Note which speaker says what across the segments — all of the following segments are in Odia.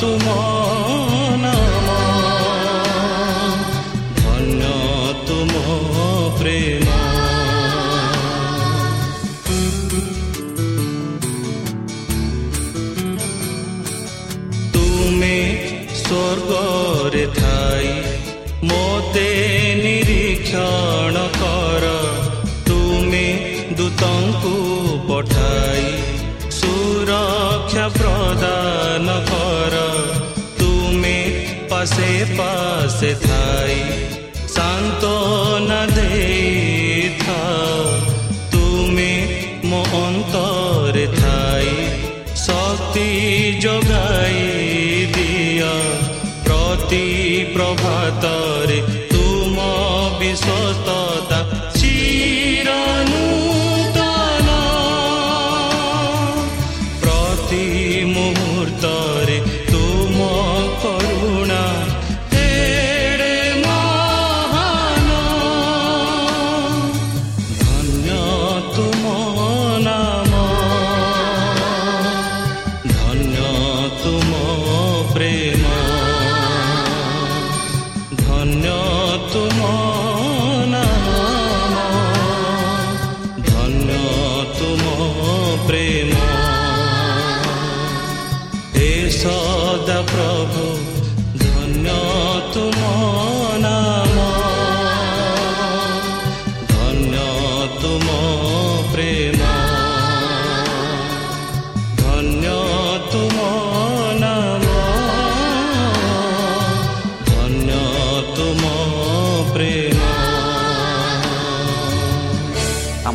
Speaker 1: ତୁମ ପାଶେ ପାଶେ ଥାଇ ସାନ୍ତ୍ୱନା ଦେଇଥାଅ ତୁମେ ମୋ ଅନ୍ତରେ ଥାଇ ଶକ୍ତି ଯୋଗାଇ ଦିଅ ପ୍ରତି ପ୍ରଭାତରେ ତୁମ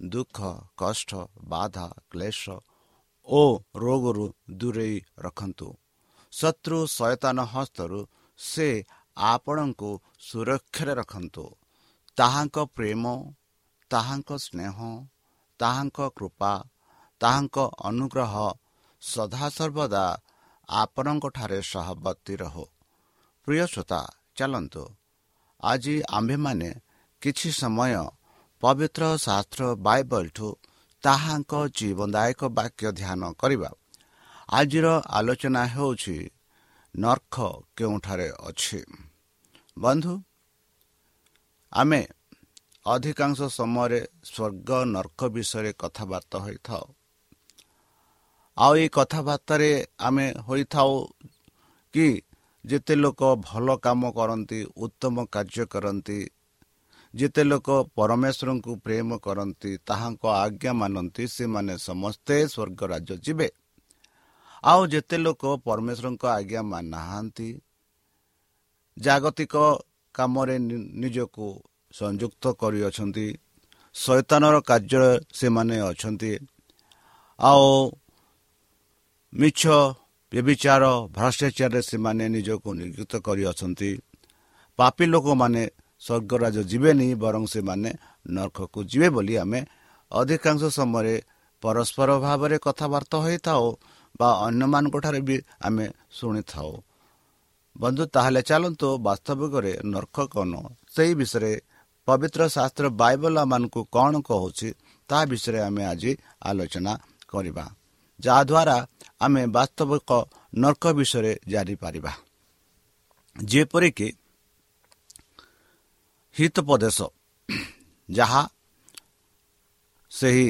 Speaker 2: ଦୁଃଖ କଷ୍ଟ ବାଧା କ୍ଲେଶ ଓ ରୋଗରୁ ଦୂରେଇ ରଖନ୍ତୁ। ଶତ୍ରୁ ସୟତାନ ହସ୍ତରୁ ସେ ଆପଣଙ୍କୁ ସୁରକ୍ଷାରେ ରଖନ୍ତୁ। ତାହାଙ୍କ ପ୍ରେମ ତାହାଙ୍କ ସ୍ନେହ ତାହାଙ୍କ କୃପା ତାହାଙ୍କ ଅନୁଗ୍ରହ ସଦାସର୍ବଦା ଆପଣଙ୍କଠାରେ ସହବର୍ତ୍ତୀ ରହୁ। ପ୍ରିୟ ଶ୍ରୋତା ଚାଲନ୍ତୁ। ଆଜି ଆମ୍ଭେମାନେ କିଛି ସମୟ ପବିତ୍ର ଶାସ୍ତ୍ର ବାଇବଲଠୁ ତାହାଙ୍କ ଜୀବନଦାୟକ ବାକ୍ୟ ଧ୍ୟାନ କରିବା। ଆଜିର ଆଲୋଚନା ହେଉଛି ନର୍ଖ କେଉଁଠାରେ ଅଛି? ବନ୍ଧୁ ଆମେ ଅଧିକାଂଶ ସମୟରେ ସ୍ୱର୍ଗ ନର୍କ ବିଷୟରେ କଥାବାର୍ତ୍ତା ହୋଇଥାଉ। ଆଉ ଏଇ କଥାବାର୍ତ୍ତାରେ ଆମେ ହୋଇଥାଉ କି ଯେତେ ଲୋକ ଭଲ କାମ କରନ୍ତି ଉତ୍ତମ କାର୍ଯ୍ୟ କରନ୍ତି ଯେତେ ଲୋକ ପରମେଶ୍ୱରଙ୍କୁ ପ୍ରେମ କରନ୍ତି ତାହାଙ୍କ ଆଜ୍ଞା ମାନନ୍ତି ସେମାନେ ସମସ୍ତେ ସ୍ୱର୍ଗ ରାଜ୍ୟ ଯିବେ। ଆଉ ଯେତେ ଲୋକ ପରମେଶ୍ୱରଙ୍କ ଆଜ୍ଞା ମାନନାହାନ୍ତି ଜାଗତିକ କାମରେ ନିଜକୁ ସଂଯୁକ୍ତ କରିଅଛନ୍ତି ଶୈତାନର କାର୍ଯ୍ୟରେ ସେମାନେ ଅଛନ୍ତି। ଆଉ ମିଛ ବ୍ୟବିଚାର ଭ୍ରଷ୍ଟାଚାରରେ ସେମାନେ ନିଜକୁ ନିଯୁକ୍ତ କରିଅଛନ୍ତି। ପାପୀ ଲୋକମାନେ ସ୍ୱର୍ଗରାଜ ଯିବେନି ବରଂ ସେମାନେ ନର୍କକୁ ଯିବେ ବୋଲି ଆମେ ଅଧିକାଂଶ ସମୟରେ ପରସ୍ପର ଭାବରେ କଥାବାର୍ତ୍ତା ହୋଇଥାଉ ବା ଅନ୍ୟମାନଙ୍କଠାରେ ବି ଆମେ ଶୁଣିଥାଉ। ବନ୍ଧୁ ତାହେଲେ ଚାଲନ୍ତୁ ବାସ୍ତବିକରେ ନର୍କ କ'ଣ? ସେହି ବିଷୟରେ ପବିତ୍ର ଶାସ୍ତ୍ର ବାଇବଲ ମାନଙ୍କୁ କ'ଣ କହୁଛି ତାହା ବିଷୟରେ ଆମେ ଆଜି ଆଲୋଚନା କରିବା ଯାହାଦ୍ୱାରା ଆମେ ବାସ୍ତବିକ ନର୍କ ବିଷୟରେ ଜାଣିପାରିବା। ଯେପରିକି ହିତୋପଦେଶ ଯାହା ସେହି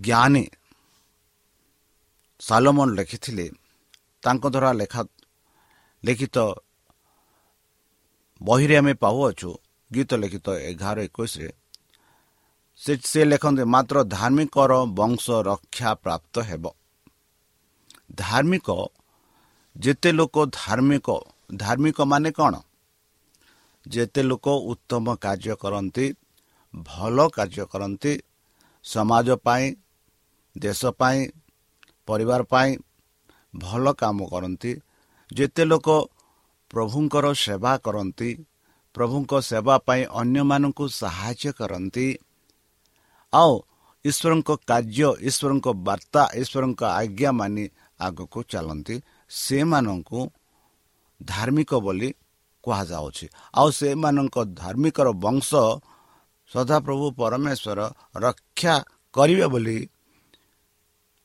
Speaker 2: ଜ୍ଞାନୀ ସାଲମନ ଲେଖିଥିଲେ ତାଙ୍କ ଦ୍ୱାରା ଲେଖା ଲିଖିତ ବହିରେ ଆମେ ପାଉଅଛୁ ଗୀତ ଲିଖିତ ଏଗାର ଏକୋଇଶରେ ସେ ଲେଖନ୍ତି ମାତ୍ର ଧାର୍ମିକର ବଂଶ ରକ୍ଷା ପ୍ରାପ୍ତ ହେବ ଧାର୍ମିକ ଯେତେ ଲୋକ ଧାର୍ମିକ ଧାର୍ମିକ ମାନେ କ'ଣ ଯେତେ ଲୋକ ଉତ୍ତମ କାର୍ଯ୍ୟ କରନ୍ତି ଭଲ କାର୍ଯ୍ୟ କରନ୍ତି ସମାଜ ପାଇଁ ଦେଶ ପାଇଁ ପରିବାର ପାଇଁ ଭଲ କାମ କରନ୍ତି ଯେତେ ଲୋକ ପ୍ରଭୁଙ୍କର ସେବା କରନ୍ତି ପ୍ରଭୁଙ୍କ ସେବା ପାଇଁ ଅନ୍ୟମାନଙ୍କୁ ସାହାଯ୍ୟ କରନ୍ତି ଆଉ ଈଶ୍ୱରଙ୍କ କାର୍ଯ୍ୟ ଈଶ୍ୱରଙ୍କ ବାର୍ତ୍ତା ଈଶ୍ୱରଙ୍କ ଆଜ୍ଞା ମାନି ଆଗକୁ ଚାଲନ୍ତି ସେମାନଙ୍କୁ ଧାର୍ମିକ ବୋଲି କୁହାଯାଉଛି। ଆଉ ସେମାନଙ୍କ ଧାର୍ମିକର ବଂଶ ସଦାପ୍ରଭୁ ପରମେଶ୍ୱର ରକ୍ଷା କରିବେ ବୋଲି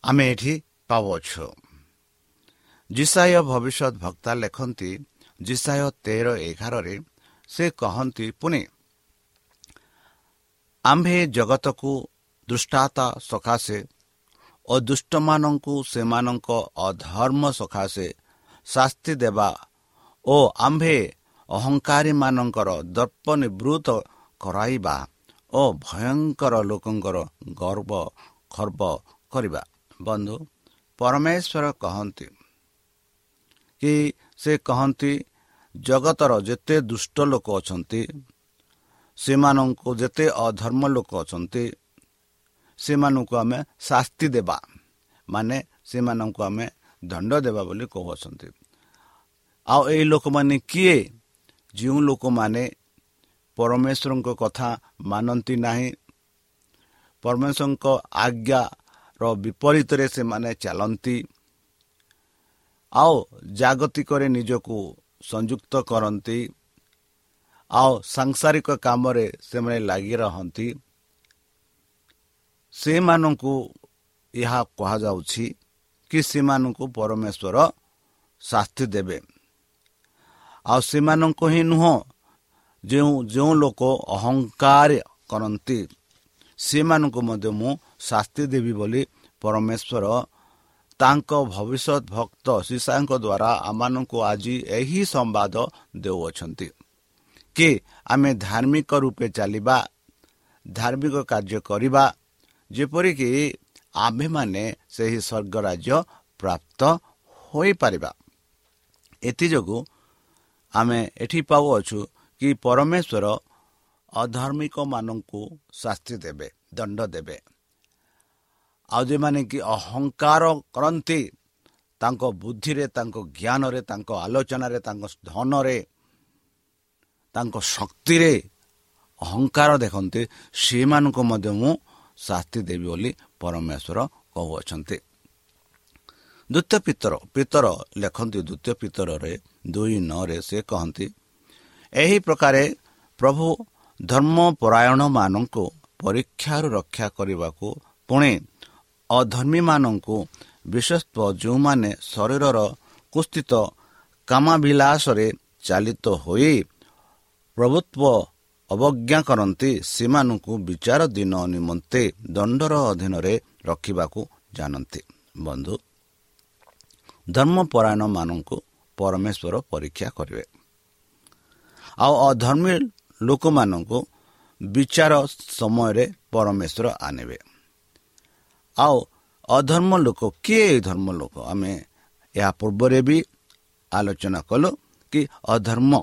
Speaker 2: ଆମେ ଏଠି ପାଉଅଛୁ। ଜିସାୟ ଭବିଷ୍ୟତ ଭକ୍ତା ଲେଖନ୍ତି ଜିସାୟ ତେର ଏଗାରରେ ସେ କହନ୍ତି ପୁଣି ଆମ୍ଭେ ଜଗତକୁ ଦୃଷ୍ଟାତା ସକାଶେ ଓ ଦୁଷ୍ଟମାନଙ୍କୁ ସେମାନଙ୍କ ଅଧର୍ମ ସକାଶେ ଶାସ୍ତି ଦେବା ଓ ଆମ୍ଭେ ଅହଙ୍କାରୀମାନଙ୍କର ଦର୍ପ ନିବୃତ କରାଇବା ଓ ଭୟଙ୍କର ଲୋକଙ୍କର ଗର୍ବ ଖର୍ବ କରିବା। ବନ୍ଧୁ ପରମେଶ୍ୱର କହନ୍ତି କି ସେ କହନ୍ତି ଜଗତର ଯେତେ ଦୁଷ୍ଟ ଲୋକ ଅଛନ୍ତି ସେମାନଙ୍କୁ ଯେତେ ଅଧର୍ମ ଲୋକ ଅଛନ୍ତି ସେମାନଙ୍କୁ ଆମେ ଶାସ୍ତି ଦେବା ମାନେ ସେମାନଙ୍କୁ ଆମେ ଦଣ୍ଡ ଦେବା ବୋଲି କହୁଅଛନ୍ତି। ଆଉ ଏଇ ଲୋକମାନେ କିଏ? ଯେଉଁ ଲୋକମାନେ ପରମେଶ୍ୱରଙ୍କ କଥା ମାନନ୍ତି ନାହିଁ ପରମେଶ୍ୱରଙ୍କ ଆଜ୍ଞାର ବିପରୀତରେ ସେମାନେ ଚାଲନ୍ତି ଆଉ ଜାଗତିକରେ ନିଜକୁ ସଂଯୁକ୍ତ କରନ୍ତି ଆଉ ସାଂସାରିକ କାମରେ ସେମାନେ ଲାଗି ରହନ୍ତି। ସେମାନଙ୍କୁ ଏହା କୁହାଯାଉଛି କି ସେମାନଙ୍କୁ ପରମେଶ୍ୱର ଶାସ୍ତି ଦେବେ। ଆଉ ସେମାନଙ୍କୁ ହିଁ ନୁହଁ। ଯେଉଁ ଯେଉଁ ଲୋକ ଅହଙ୍କାର କରନ୍ତି ସେମାନଙ୍କୁ ମଧ୍ୟ ମୁଁ ଶାସ୍ତି ଦେବି ବୋଲି ପରମେଶ୍ୱର ତାଙ୍କ ଭବିଷ୍ୟତ ଭକ୍ତ ଶିଶାଙ୍କ ଦ୍ୱାରା ଆମମାନଙ୍କୁ ଆଜି ଏହି ସମ୍ବାଦ ଦେଉଅଛନ୍ତି କି ଆମେ ଧାର୍ମିକ ରୂପେ ଚାଲିବା ଧାର୍ମିକ କାର୍ଯ୍ୟ କରିବା ଯେପରିକି ଆମ୍ଭେମାନେ ସେହି ସ୍ୱର୍ଗ ରାଜ୍ୟ ପ୍ରାପ୍ତ ହୋଇପାରିବା। ଏଥିଯୋଗୁଁ ଆମେ ଏଠି ପାଉଅଛୁ କି ପରମେଶ୍ୱର ଅଧାର୍ମିକମାନଙ୍କୁ ଶାସ୍ତି ଦେବେ ଦଣ୍ଡ ଦେବେ। ଆଉ ଯେଉଁମାନେ କି ଅହଙ୍କାର କରନ୍ତି ତାଙ୍କ ବୁଦ୍ଧିରେ ତାଙ୍କ ଜ୍ଞାନରେ ତାଙ୍କ ଆଲୋଚନାରେ ତାଙ୍କ ଧନରେ ତାଙ୍କ ଶକ୍ତିରେ ଅହଙ୍କାର ଦେଖନ୍ତି ସେମାନଙ୍କୁ ମଧ୍ୟ ମୁଁ ଶାସ୍ତି ଦେବି ବୋଲି ପରମେଶ୍ୱର କହୁଅଛନ୍ତି। ଦ୍ୱିତୀୟ ପିତର ପିତର ଲେଖନ୍ତି ଦ୍ୱିତୀୟ ପିତରରେ ଦୁଇ ନଅରେ ସେ କହନ୍ତି ଏହି ପ୍ରକାରେ ପ୍ରଭୁ ଧର୍ମପରାୟଣମାନଙ୍କୁ ପରୀକ୍ଷାରୁ ରକ୍ଷା କରିବାକୁ ପୁଣି ଅଧର୍ମୀମାନଙ୍କୁ ବିଶେଷତ୍ୱ ଯେଉଁମାନେ ଶରୀରର କୁସ୍ଥିତ କାମାଭିଳାସରେ ଚାଲିତ ହୋଇ ପ୍ରଭୁତ୍ୱ ଅବଜ୍ଞା କରନ୍ତି ସେମାନଙ୍କୁ ବିଚାର ଦିନ ନିମନ୍ତେ ଦଣ୍ଡର ଅଧୀନରେ ରଖିବାକୁ ଜାଣନ୍ତି। ବନ୍ଧୁ ଧର୍ମପରାୟଣମାନଙ୍କୁ ପରମେଶ୍ୱର ପରୀକ୍ଷା କରିବେ। ଆଉ ଅଧର୍ମୀ ଲୋକମାନଙ୍କୁ ବିଚାର ସମୟରେ ପରମେଶ୍ୱର ଆଣିବେ। ଆଉ ଅଧର୍ମ ଲୋକ କିଏ ଧର୍ମ ଲୋକ? ଆମେ ଏହା ପୂର୍ବରେ ବି ଆଲୋଚନା କଲୁ କି ଅଧର୍ମ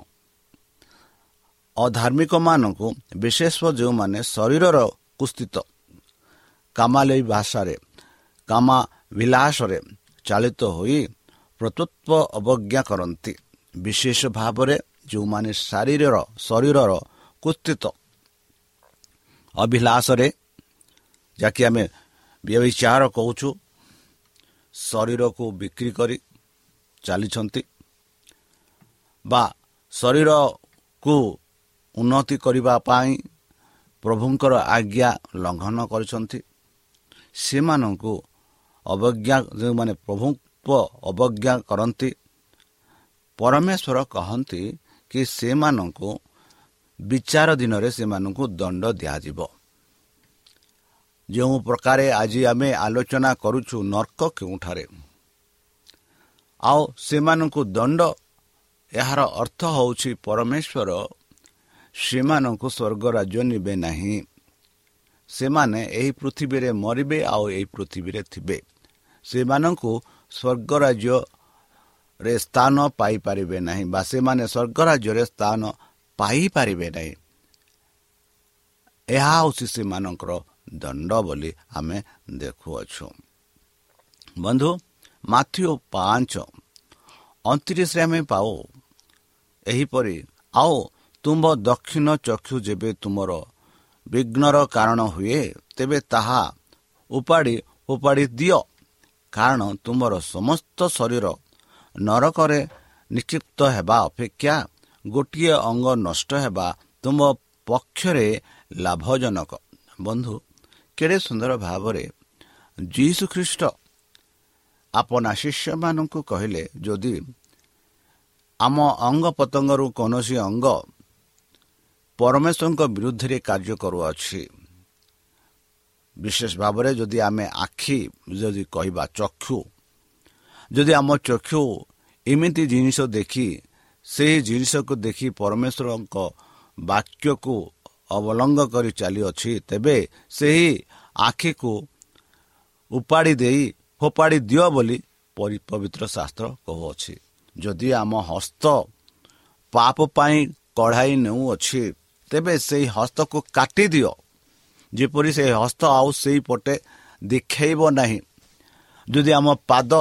Speaker 2: ଅଧାର୍ମିକମାନଙ୍କୁ ବିଶେଷ ଯେଉଁମାନେ ଶରୀରର କୁସ୍ଥିତ କାମାଲୀ ଭାଷାରେ କାମା ବିଳାସରେ ଚାଳିତ ହୋଇ ପ୍ରତୃତ୍ୱ ଅବଜ୍ଞା କରନ୍ତି। ବିଶେଷ ଭାବରେ ଯେଉଁମାନେ ଶାରୀରର ଶରୀରର କୁସ୍ଥିତ ଅଭିଳାଷରେ ଯାହାକି ଆମେ ବ୍ୟବଚାର କହୁଛୁ ଶରୀରକୁ ବିକ୍ରି କରି ଚାଲିଛନ୍ତି ବା ଶରୀରକୁ ଉନ୍ନତି କରିବା ପାଇଁ ପ୍ରଭୁଙ୍କର ଆଜ୍ଞା ଲଙ୍ଘନ କରିଛନ୍ତି ସେମାନଙ୍କୁ ଅବଜ୍ଞା ଯେଉଁମାନେ ପ୍ରଭୁତ୍ୱ ଅବଜ୍ଞା କରନ୍ତି ପରମେଶ୍ୱର କହନ୍ତି କି ସେମାନଙ୍କୁ ବିଚାର ଦିନରେ ସେମାନଙ୍କୁ ଦଣ୍ଡ ଦିଆଯିବ। ଯେଉଁ ପ୍ରକାରେ ଆଜି ଆମେ ଆଲୋଚନା କରୁଛୁ ନର୍କ କେଉଁଠାରେ ଆଉ ସେମାନଙ୍କୁ ଦଣ୍ଡ ଏହାର ଅର୍ଥ ହେଉଛି ପରମେଶ୍ୱର ସେମାନଙ୍କୁ ସ୍ୱର୍ଗ ରାଜ୍ୟ ନେବେ ନାହିଁ। ସେମାନେ ଏହି ପୃଥିବୀରେ ମରିବେ ଆଉ ଏହି ପୃଥିବୀରେ ଥିବେ। ସେମାନଙ୍କୁ ସ୍ୱର୍ଗ ରାଜ୍ୟରେ ସ୍ଥାନ ପାଇପାରିବେ ନାହିଁ ବା ସେମାନେ ସ୍ୱର୍ଗ ରାଜ୍ୟରେ ସ୍ଥାନ ପାଇପାରିବେ ନାହିଁ। ଏହା ହେଉଛି ସେମାନଙ୍କର ଦଣ୍ଡ ବୋଲି ଆମେ ଦେଖୁଅଛୁ। ବନ୍ଧୁ ମାଥ୍ୟୁ ପାଞ୍ଚ ଅଣତିରିଶରେ ଆମେ ପାଉ ଏହିପରି ଆଉ ତୁମ୍ଭ ଦକ୍ଷିଣ ଚକ୍ଷୁ ଯେବେ ତୁମର ବିଘ୍ନର କାରଣ ହୁଏ ତେବେ ତାହା ଉପାଡ଼ି ଉପାଡ଼ି ଦିଅ। କାରଣ ତୁମର ସମସ୍ତ ଶରୀର ନରକରେ ନିକ୍ଷିପ୍ତ ହେବା ଅପେକ୍ଷା ଗୋଟିଏ ଅଙ୍ଗ ନଷ୍ଟ ହେବା ତୁମ ପକ୍ଷରେ ଲାଭଜନକ। ବନ୍ଧୁ କେଡ଼େ ସୁନ୍ଦର ଭାବରେ ଯୀଶୁ ଖ୍ରୀଷ୍ଟ ଆପଣା ଶିଷ୍ୟମାନଙ୍କୁ କହିଲେ ଯଦି ଆମ ଅଙ୍ଗ ପତଙ୍ଗରୁ କୌଣସି ଅଙ୍ଗ ପରମେଶ୍ୱରଙ୍କ ବିରୁଦ୍ଧରେ କାର୍ଯ୍ୟ କରୁଅଛି ବିଶେଷ ଭାବରେ ଯଦି ଆମେ ଆଖି ଯଦି କହିବା ଚକ୍ଷୁ ଯଦି ଆମ ଚକ୍ଷୁ ଏମିତି ଜିନିଷ ଦେଖି ସେହି ଜିନିଷକୁ ଦେଖି ପରମେଶ୍ୱରଙ୍କ ବାକ୍ୟକୁ ଅବଲଙ୍ଗ କରି ଚାଲିଅଛି ତେବେ ସେହି ଆଖିକୁ ଉପାଡ଼ି ଦେଇ ଫୋପାଡ଼ି ଦିଅ ବୋଲି ପବିତ୍ର ଶାସ୍ତ୍ର କହୁଅଛି। ଯଦି ଆମ ହସ୍ତ ପାପ ପାଇଁ କଢ଼ାଇ ନେଉଅଛି ତେବେ ସେହି ହସ୍ତକୁ କାଟିଦିଅ ଯେପରି ସେହି ହସ୍ତ ଆଉ ସେଇପଟେ ଦେଖାଇବ ନାହିଁ। ଯଦି ଆମ ପାଦ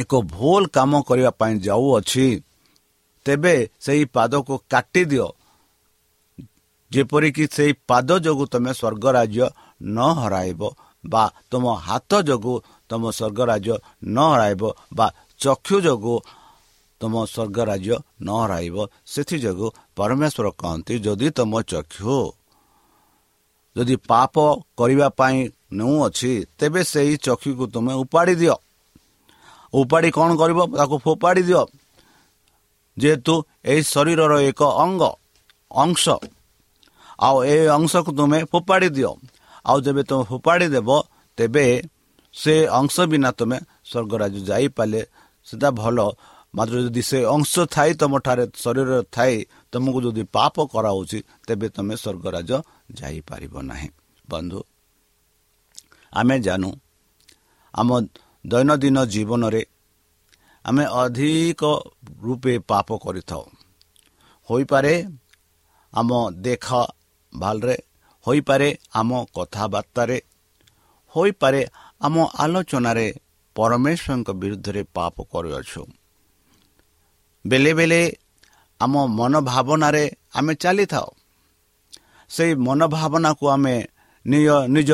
Speaker 2: ଏକ ଭୁଲ କାମ କରିବା ପାଇଁ ଯାଉଅଛି ତେବେ ସେହି ପାଦକୁ କାଟିଦିଅ। ଯେପରିକି ସେହି ପାଦ ଯୋଗୁଁ ତୁମେ ସ୍ୱର୍ଗ ରାଜ୍ୟ ନ ହରାଇବ ବା ତୁମ ହାତ ଯୋଗୁଁ ତୁମ ସ୍ୱର୍ଗ ରାଜ୍ୟ ନ ହରାଇବ ବା ଚକ୍ଷୁ ଯୋଗୁଁ ତୁମ ସ୍ୱର୍ଗ ରାଜ୍ୟ ନ ହରାଇବ ସେଥିଯୋଗୁଁ ପରମେଶ୍ୱର କହନ୍ତି ଯଦି ତୁମ ଚକ୍ଷୁ ଯଦି ପାପ କରିବା ପାଇଁ ନେଉଅଛି ତେବେ ସେହି ଚକ୍ଷୁକୁ ତୁମେ ଉପାଡ଼ି ଦିଅ। ଉପାଡ଼ି କ'ଣ କରିବ? ତାକୁ ଫୋପାଡ଼ି ଦିଅ। ଯେହେତୁ ଏହି ଶରୀରର ଏକ ଅଙ୍ଗ ଅଂଶ। ଆଉ ଏ ଅଂଶକୁ ତୁମେ ଫୋପାଡ଼ି ଦିଅ। ଆଉ ଯେବେ ତୁମେ ଫୋପାଡ଼ି ଦେବ ତେବେ ସେ ଅଂଶ ବିନା ତୁମେ ସ୍ୱର୍ଗରାଜ ଯାଇପାରିଲେ। ସେଟା ଭଲ ମାତ୍ର ଯଦି ସେ ଅଂଶ ଥାଇ ତୁମଠାରେ ଶରୀରରେ ଥାଇ ତୁମକୁ ଯଦି ପାପ କରାହେଉଛି ତେବେ ତୁମେ ସ୍ୱର୍ଗରାଜ ଯାଇପାରିବ ନାହିଁ। ବନ୍ଧୁ ଆମେ ଜାଣୁ ଆମ ଦୈନନ୍ଦିନ ଜୀବନରେ ଆମେ ଅଧିକ ରୂପେ ପାପ କରିଥାଉ। ହୋଇପାରେ ଆମ ଦେଖ ଭାଲରେ ହୋଇପାରେ ଆମ କଥାବାର୍ତ୍ତାରେ ହୋଇପାରେ ଆମ ଆଲୋଚନାରେ ପରମେଶ୍ୱରଙ୍କ ବିରୁଦ୍ଧରେ ପାପ କରୁଅଛୁ। ବେଳେ ବେଳେ ଆମ ମନୋଭାବନାରେ ଆମେ ଚାଲିଥାଉ। ସେହି ମନୋଭାବନାକୁ ଆମେ ନିଜ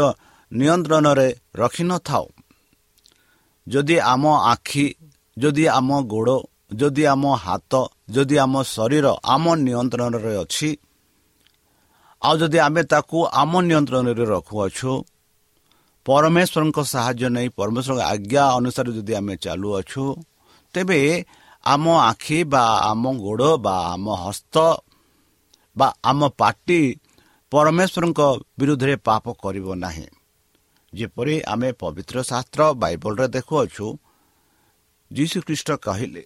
Speaker 2: ନିୟନ୍ତ୍ରଣରେ ରଖିନଥାଉ। ଯଦି ଆମ ଆଖି ଯଦି ଆମ ଗୋଡ଼ ଯଦି ଆମ ହାତ ଯଦି ଆମ ଶରୀର ଆମ ନିୟନ୍ତ୍ରଣରେ ଅଛି ଆଉ ଯଦି ଆମେ ତାକୁ ଆମ ନିୟନ୍ତ୍ରଣରେ ରଖୁଅଛୁ ପରମେଶ୍ୱରଙ୍କ ସାହାଯ୍ୟ ନେଇ ପରମେଶ୍ୱରଙ୍କ ଆଜ୍ଞା ଅନୁସାରେ ଯଦି ଆମେ ଚାଲୁଅଛୁ ତେବେ ଆମ ଆଖି ବା ଆମ ଗୋଡ଼ ବା ଆମ ହସ୍ତ ବା ଆମ ପାଟି ପରମେଶ୍ୱରଙ୍କ ବିରୁଦ୍ଧରେ ପାପ କରିବ ନାହିଁ। ଯେପରି ଆମେ ପବିତ୍ର ଶାସ୍ତ୍ର ବାଇବଲରେ ଦେଖୁଅଛୁ ଯୀଶୁଖ୍ରୀଷ୍ଟ କହିଲେ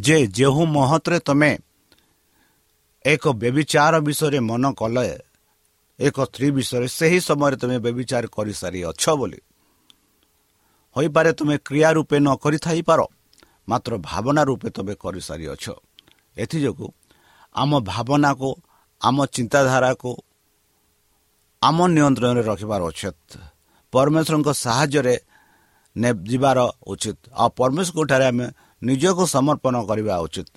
Speaker 2: ଯେ ଯେଉଁ ମହତରେ ତୁମେ ଏକ ବ୍ୟବିଚାର ବିଷୟରେ ମନ କଲେ ଏକ ସ୍ତ୍ରୀ ବିଷୟରେ ସେହି ସମୟରେ ତୁମେ ବ୍ୟବିଚାର କରିସାରିଅଛ ବୋଲି। ହୋଇପାରେ ତୁମେ କ୍ରିୟା ରୂପେ ନ କରିଥାଇପାର। ମାତ୍ର ଭାବନା ରୂପେ ତୁମେ କରିସାରିଅଛ। ଏଥିଯୋଗୁଁ ଆମ ଭାବନାକୁ ଆମ ଚିନ୍ତାଧାରାକୁ ଆମ ନିୟନ୍ତ୍ରଣରେ ରଖିବାର ଉଚିତ। ପରମେଶ୍ୱରଙ୍କ ସାହାଯ୍ୟରେ ଯିବାର ଉଚିତ। ଆଉ ପରମେଶ୍ୱରଙ୍କଠାରେ ଆମେ ନିଜକୁ ସମର୍ପଣ କରିବା ଉଚିତ।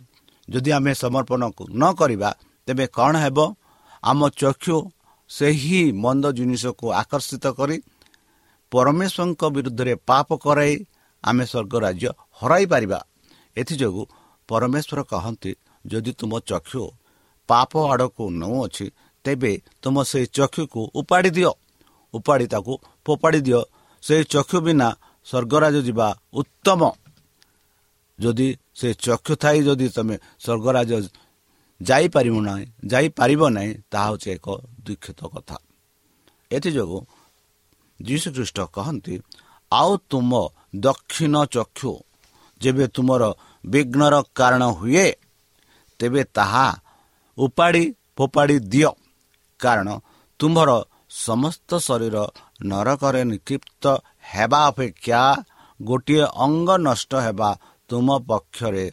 Speaker 2: ଯଦି ଆମେ ସମର୍ପଣ ନ କରିବା ତେବେ କ'ଣ ହେବ? ଆମ ଚକ୍ଷୁ ସେହି ମନ୍ଦ ଜିନିଷକୁ ଆକର୍ଷିତ କରି ପରମେଶ୍ୱରଙ୍କ ବିରୁଦ୍ଧରେ ପାପ କରାଇ ଆମେ ସ୍ୱର୍ଗ ରାଜ୍ୟ ହରାଇ ପାରିବା ଏଥିଯୋଗୁଁ ପରମେଶ୍ୱର କହନ୍ତି ଯଦି ତୁମ ଚକ୍ଷୁ ପାପ ଆଡ଼କୁ ନେଉଅଛି ତେବେ ତୁମ ସେହି ଚକ୍ଷୁକୁ ଉପାଡ଼ି ଦିଅ। ଉପାଡ଼ି ତାକୁ ଫୋପାଡ଼ି ଦିଅ। ସେହି ଚକ୍ଷୁ ବିନା ସ୍ୱର୍ଗରାଜ ଯିବା ଉତ୍ତମ। ଯଦି ସେ ଚକ୍ଷୁ ଥାଇ ଯଦି ତୁମେ ସ୍ୱର୍ଗରାଜ ଯାଇପାରିବ ନାହିଁ ଯାଇପାରିବ ନାହିଁ ତାହା ହେଉଛି ଏକ ଦୁଃଖିତ କଥା। ଏଥିଯୋଗୁଁ ଯୀଶୁଖ୍ରୀଷ୍ଟ କହନ୍ତି ଆଉ ତୁମ ଦକ୍ଷିଣ ଚକ୍ଷୁ ଯେବେ ତୁମର ବିଘ୍ନର କାରଣ ହୁଏ ତେବେ ତାହା ଉପାଡ଼ି ଫୋପାଡ଼ି ଦିଅ। କାରଣ ତୁମ୍ଭର ସମସ୍ତ ଶରୀର ନରକରେ ନିକ୍ଷିପ୍ତ ହେବା ଅପେକ୍ଷା ଗୋଟିଏ ଅଙ୍ଗ ନଷ୍ଟ ହେବା ତୁମ ପକ୍ଷରେ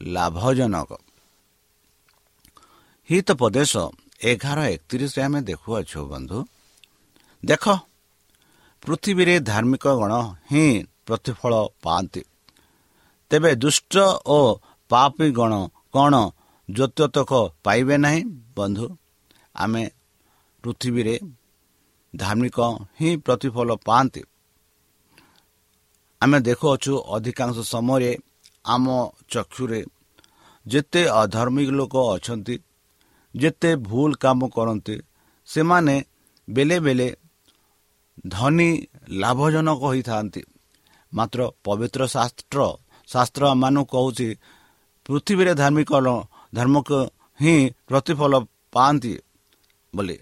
Speaker 2: ଲାଭଜନକ। ହିତପଦେଶ ଏଗାର ଏକତିରିଶରେ ଆମେ ଦେଖୁଅଛୁ ବନ୍ଧୁ। ଦେଖ ପୃଥିବୀରେ ଧାର୍ମିକ ଗଣ ହିଁ ପ୍ରତିଫଳ ପାଆନ୍ତି। ତେବେ ଦୁଷ୍ଟ ଓ ପାପୀ ଗଣ କ'ଣ ଜ୍ୟୋତକ ପାଇବେ ନାହିଁ? ବନ୍ଧୁ ଆମେ ପୃଥିବୀରେ ଧାର୍ମିକ ହିଁ ପ୍ରତିଫଳ ପାଆନ୍ତି। ଆମେ ଦେଖୁଅଛୁ ଅଧିକାଂଶ ସମୟରେ ଆମ ଚକ୍ଷୁରେ ଯେତେ ଅଧର୍ମିକ ଲୋକ ଅଛନ୍ତି ଯେତେ ଭୁଲ କାମ କରନ୍ତି ସେମାନେ ବେଳେ ବେଳେ ଧନୀ ଲାଭଜନକ ହୋଇଥାନ୍ତି। ମାତ୍ର ପବିତ୍ର ଶାସ୍ତ୍ର ଶାସ୍ତ୍ର ଆମମାନଙ୍କୁ କହୁଛି ପୃଥିବୀରେ ଧାର୍ମିକ ଧର୍ମକୁ ହିଁ ପ୍ରତିଫଳ ପାଆନ୍ତି ବୋଲି।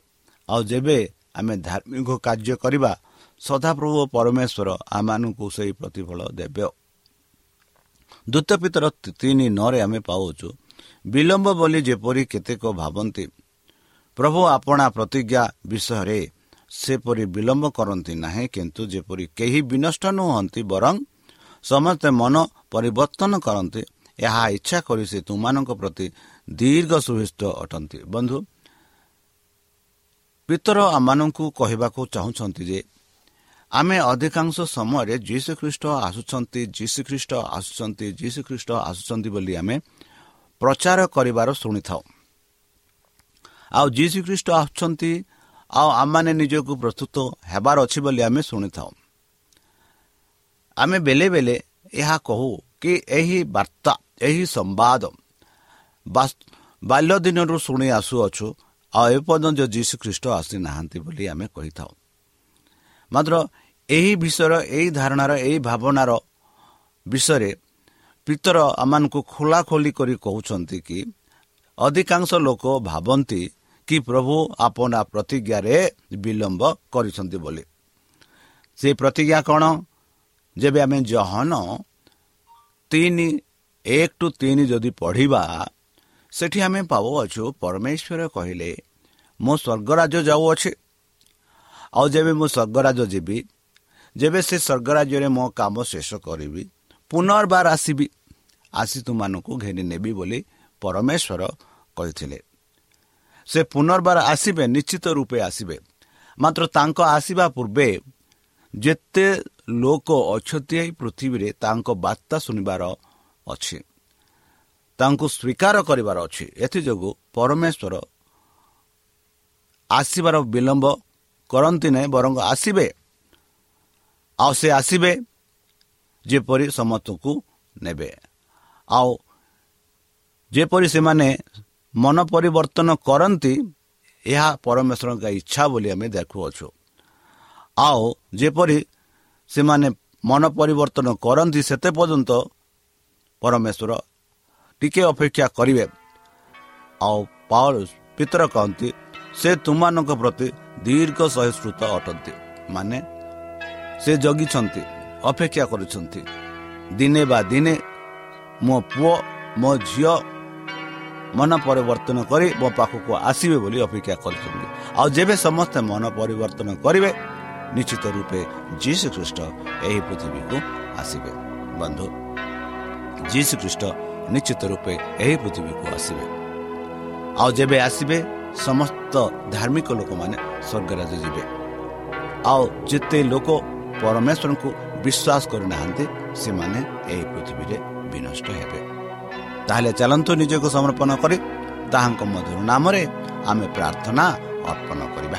Speaker 2: ଆଉ ଯେବେ ଆମେ ଧାର୍ମିକ କାର୍ଯ୍ୟ କରିବା ସଦାପ୍ରଭୁ ପରମେଶ୍ୱର ଆମମାନଙ୍କୁ ସେହି ପ୍ରତିଫଳ ଦେବେ। ଦ୍ୱିତୀୟ ପିତର ତିନି ନରେ ଆମେ ପାଉଛୁ ବିଳମ୍ବ ବୋଲି ଯେପରି କେତେକ ଭାବନ୍ତି ପ୍ରଭୁ ଆପଣା ପ୍ରତିଜ୍ଞା ବିଷୟରେ ସେପରି ବିଳମ୍ବ କରନ୍ତି ନାହିଁ କିନ୍ତୁ ଯେପରି କେହି ବିନଷ୍ଟ ନୁହନ୍ତି ବରଂ ସମସ୍ତେ ମନ ପରିବର୍ତ୍ତନ କରନ୍ତି। ଏହା ଇଚ୍ଛା କରି ସେ ତୁମମାନଙ୍କ ପ୍ରତି ଦୀର୍ଘ ସୁବିଷ୍ଟ ଅଟନ୍ତି। ବନ୍ଧୁ ପିତର ଆମମାନଙ୍କୁ କହିବାକୁ ଚାହୁଁଛନ୍ତି ଯେ ଆମେ ଅଧିକାଂଶ ସମୟରେ ଯୀଶୁଖ୍ରୀଷ୍ଟ ଆସୁଛନ୍ତି ଯୀଶୁଖ୍ରୀଷ୍ଟ ଆସୁଛନ୍ତି ଯୀଶୁଖ୍ରୀଷ୍ଟ ଆସୁଛନ୍ତି ବୋଲି ଆମେ ପ୍ରଚାର କରିବାର ଶୁଣିଥାଉ। ଆଉ ଯୀଶୁଖ୍ରୀଷ୍ଟ ଆସୁଛନ୍ତି ଆଉ ଆମମାନେ ନିଜକୁ ପ୍ରସ୍ତୁତ ହେବାର ଅଛି ବୋଲି ଆମେ ଶୁଣିଥାଉ। ଆମେ ବେଳେ ଏହା କହୁ କି ଏହି ବାର୍ତ୍ତା ଏହି ସମ୍ବାଦ ବାଲ୍ୟ ଦିନରୁ ଶୁଣି ଆସୁଅଛୁ ଆଉ ଏପର୍ଯ୍ୟନ୍ତ ଯୀଶୁଖ୍ରୀଷ୍ଟ ଆସିନାହାନ୍ତି ବୋଲି ଆମେ କହିଥାଉ। ମାତ୍ର ଏହି ବିଷୟର ଏହି ଧାରଣାର ଏହି ଭାବନାର ବିଷୟରେ ପିତର ଆମମାନଙ୍କୁ ଖୋଲାଖୋଲି କରି କହୁଛନ୍ତି କି ଅଧିକାଂଶ ଲୋକ ଭାବନ୍ତି କି ପ୍ରଭୁ ଆପଣା ପ୍ରତିଜ୍ଞାରେ ବିଳମ୍ବ କରିଛନ୍ତି ବୋଲି। ସେ ପ୍ରତିଜ୍ଞା କ'ଣ? ଯେବେ ଆମେ ଜହନ ତିନି ଏକ ଟୁ ତିନି ଯଦି ପଢ଼ିବା ସେଠି ଆମେ ପାଉଅଛୁ ପରମେଶ୍ୱର କହିଲେ ମୁଁ ସ୍ୱର୍ଗରାଜ ଯାଉଅଛି ଆଉ ଯେବେ ମୁଁ ସ୍ୱର୍ଗରାଜ ଯିବି ଯେବେ ସେ ସ୍ୱର୍ଗରାଜ୍ୟରେ ମୋ କାମ ଶେଷ କରିବି ପୁନର୍ବାର ଆସିବି ଆସି ତୁମମାନଙ୍କୁ ଘେନି ନେବି ବୋଲି ପରମେଶ୍ୱର କହିଥିଲେ। ସେ ପୁନର୍ବାର ଆସିବେ ନିଶ୍ଚିତ ରୂପେ ଆସିବେ। ମାତ୍ର ତାଙ୍କ ଆସିବା ପୂର୍ବେ ଯେତେ ଲୋକ ଅଛନ୍ତି ଏହି ପୃଥିବୀରେ ତାଙ୍କ ବାର୍ତ୍ତା ଶୁଣିବାର ଅଛି। ତାଙ୍କୁ ସ୍ୱୀକାର କରିବାର ଅଛି। ଏଥିଯୋଗୁଁ ପରମେଶ୍ୱର ଆସିବାର ବିଳମ୍ବ କରନ୍ତି ନାହିଁ ବରଂ ଆସିବେ। ଆଉ ସେ ଆସିବେ ଯେପରି ସମସ୍ତଙ୍କୁ ନେବେ। ଆଉ ଯେପରି ସେମାନେ ମନ ପରିବର୍ତ୍ତନ କରନ୍ତି ଏହା ପରମେଶ୍ୱରଙ୍କ ଇଚ୍ଛା ବୋଲି ଆମେ ଦେଖୁଅଛୁ। ଆଉ ଯେପରି ସେମାନେ ମନ ପରିବର୍ତ୍ତନ କରନ୍ତି ସେତେ ପର୍ଯ୍ୟନ୍ତ ପରମେଶ୍ୱର ଟିକେ ଅପେକ୍ଷା କରିବେ। ଆଉ ପାଉଲ ପିତର କହନ୍ତି ସେ ତୁମମାନଙ୍କ ପ୍ରତି ଦୀର୍ଘ ସହିଷ୍ଣୁତ ଅଟନ୍ତି। ମାନେ ସେ ଜଗିଛନ୍ତି ଅପେକ୍ଷା କରୁଛନ୍ତି। ଦିନେ ବା ଦିନେ ମୋ ପୁଅ ମୋ ଝିଅ ମନ ପରିବର୍ତ୍ତନ କରି ମୋ ପାଖକୁ ଆସିବେ ବୋଲି ଅପେକ୍ଷା କରିଛନ୍ତି। ଆଉ ଯେବେ ସମସ୍ତେ ମନ ପରିବର୍ତ୍ତନ କରିବେ ନିଶ୍ଚିତ ରୂପେ ଯୀଶୁ ଖ୍ରୀଷ୍ଟ ଏହି ପୃଥିବୀକୁ ଆସିବେ ବନ୍ଧୁ ଯୀଶୁ ଖ୍ରୀଷ୍ଟ ନିଶ୍ଚିତ ରୂପେ ଏହି ପୃଥିବୀକୁ ଆସିବେ ଆଉ ଯେବେ ଆସିବେ ସମସ୍ତ ଧାର୍ମିକ ଲୋକମାନେ ସ୍ୱର୍ଗରାଜ ଯିବେ। ଆଉ ଯେତେ ଲୋକ ପରମେଶ୍ୱରଙ୍କୁ ବିଶ୍ୱାସ କରିନାହାନ୍ତି ସେମାନେ ଏହି ପୃଥିବୀରେ ବିନଷ୍ଟ ହେବେ। ତାହେଲେ ଚାଲନ୍ତୁ ନିଜକୁ ସମର୍ପଣ କରି ତାହାଙ୍କ ମଧୁର ନାମରେ ଆମେ ପ୍ରାର୍ଥନା ଅର୍ପଣ କରିବା।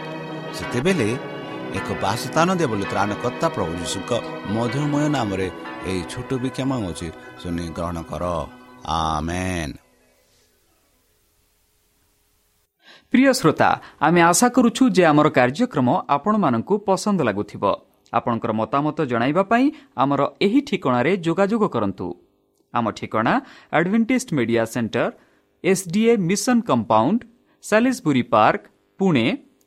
Speaker 2: ସେତେବେଳେ ଏକ ବାସସ୍ଥାନ ଦିଅ ବୋଲି ତ୍ରାଣକର୍ତ୍ତା ପ୍ରଭୁ ଯୀଶୁଙ୍କ ମଧୁମୟ ନାମରେ ଏହି ଛୋଟ ବିକ୍ଷମ ଅଛି ଶୁଣି ଗ୍ରହଣ କର। ଆମେନ୍।
Speaker 3: ପ୍ରିୟ ଶ୍ରୋତା ଆମେ ଆଶା କରୁଛୁ ଯେ ଆମର କାର୍ଯ୍ୟକ୍ରମ ଆପଣମାନଙ୍କୁ ପସନ୍ଦ ଲାଗୁଥିବ। ଆପଣଙ୍କର ମତାମତ ଜଣାଇବା ପାଇଁ ଆମର ଏହି ଠିକଣାରେ ଯୋଗାଯୋଗ କରନ୍ତୁ। ଆମ ଠିକଣା Adventist media centre SDA mission compound Salisbury park Pune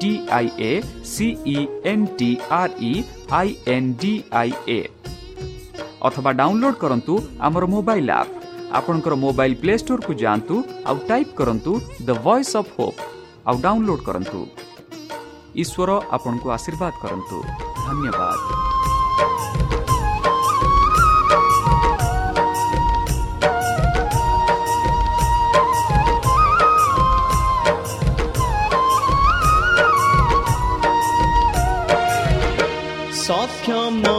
Speaker 3: D I A C E N T R E I N D I A ଅଥବା ଡାଉନଲୋଡ୍ କରନ୍ତୁ ଆମର ମୋବାଇଲ୍ ଆପ୍ ଆପଣଙ୍କର ମୋବାଇଲ୍ ପ୍ଲେ ଷ୍ଟୋରକୁ ଯାଆନ୍ତୁ ଆଉ ଟାଇପ୍ କରନ୍ତୁ ଦ ଭଏସ୍ ଅଫ୍ ହୋପ୍ ଆଉ ଡାଉନଲୋଡ୍ କରନ୍ତୁ ଈଶ୍ୱର ଆପଣଙ୍କୁ ଆଶୀର୍ବାଦ କରନ୍ତୁ ଧନ୍ୟବାଦ
Speaker 4: come. on.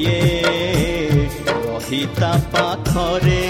Speaker 4: হয়ে রহিতা পাথরে।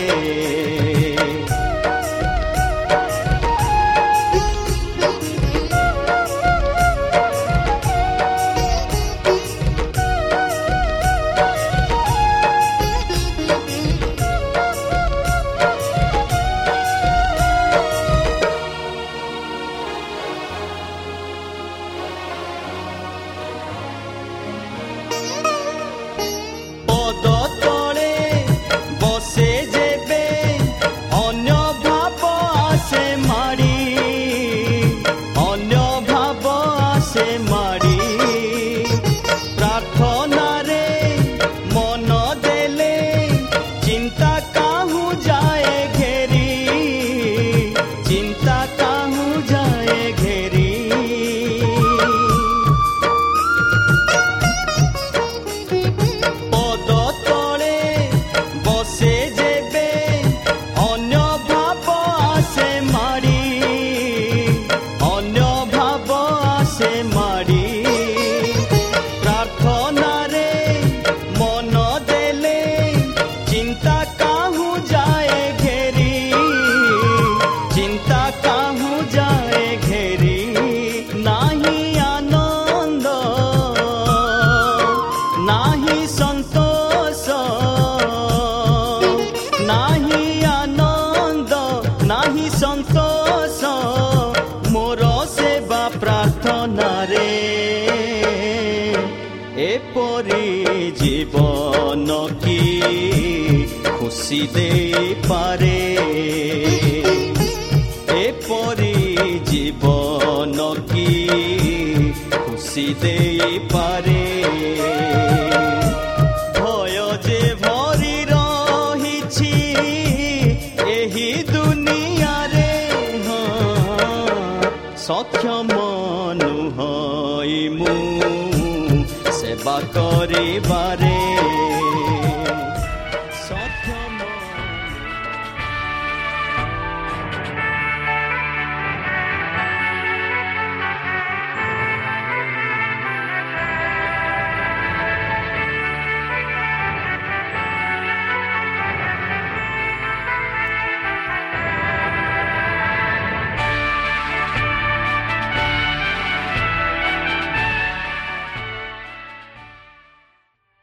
Speaker 4: মুর্শিদেই পারে ভয় যে ভরি রহিছি ଏହି ଦୁନିଆରେ ସକ୍ଷମ ନୁହଁ ମୁଁ ସେବା କରିବାରେ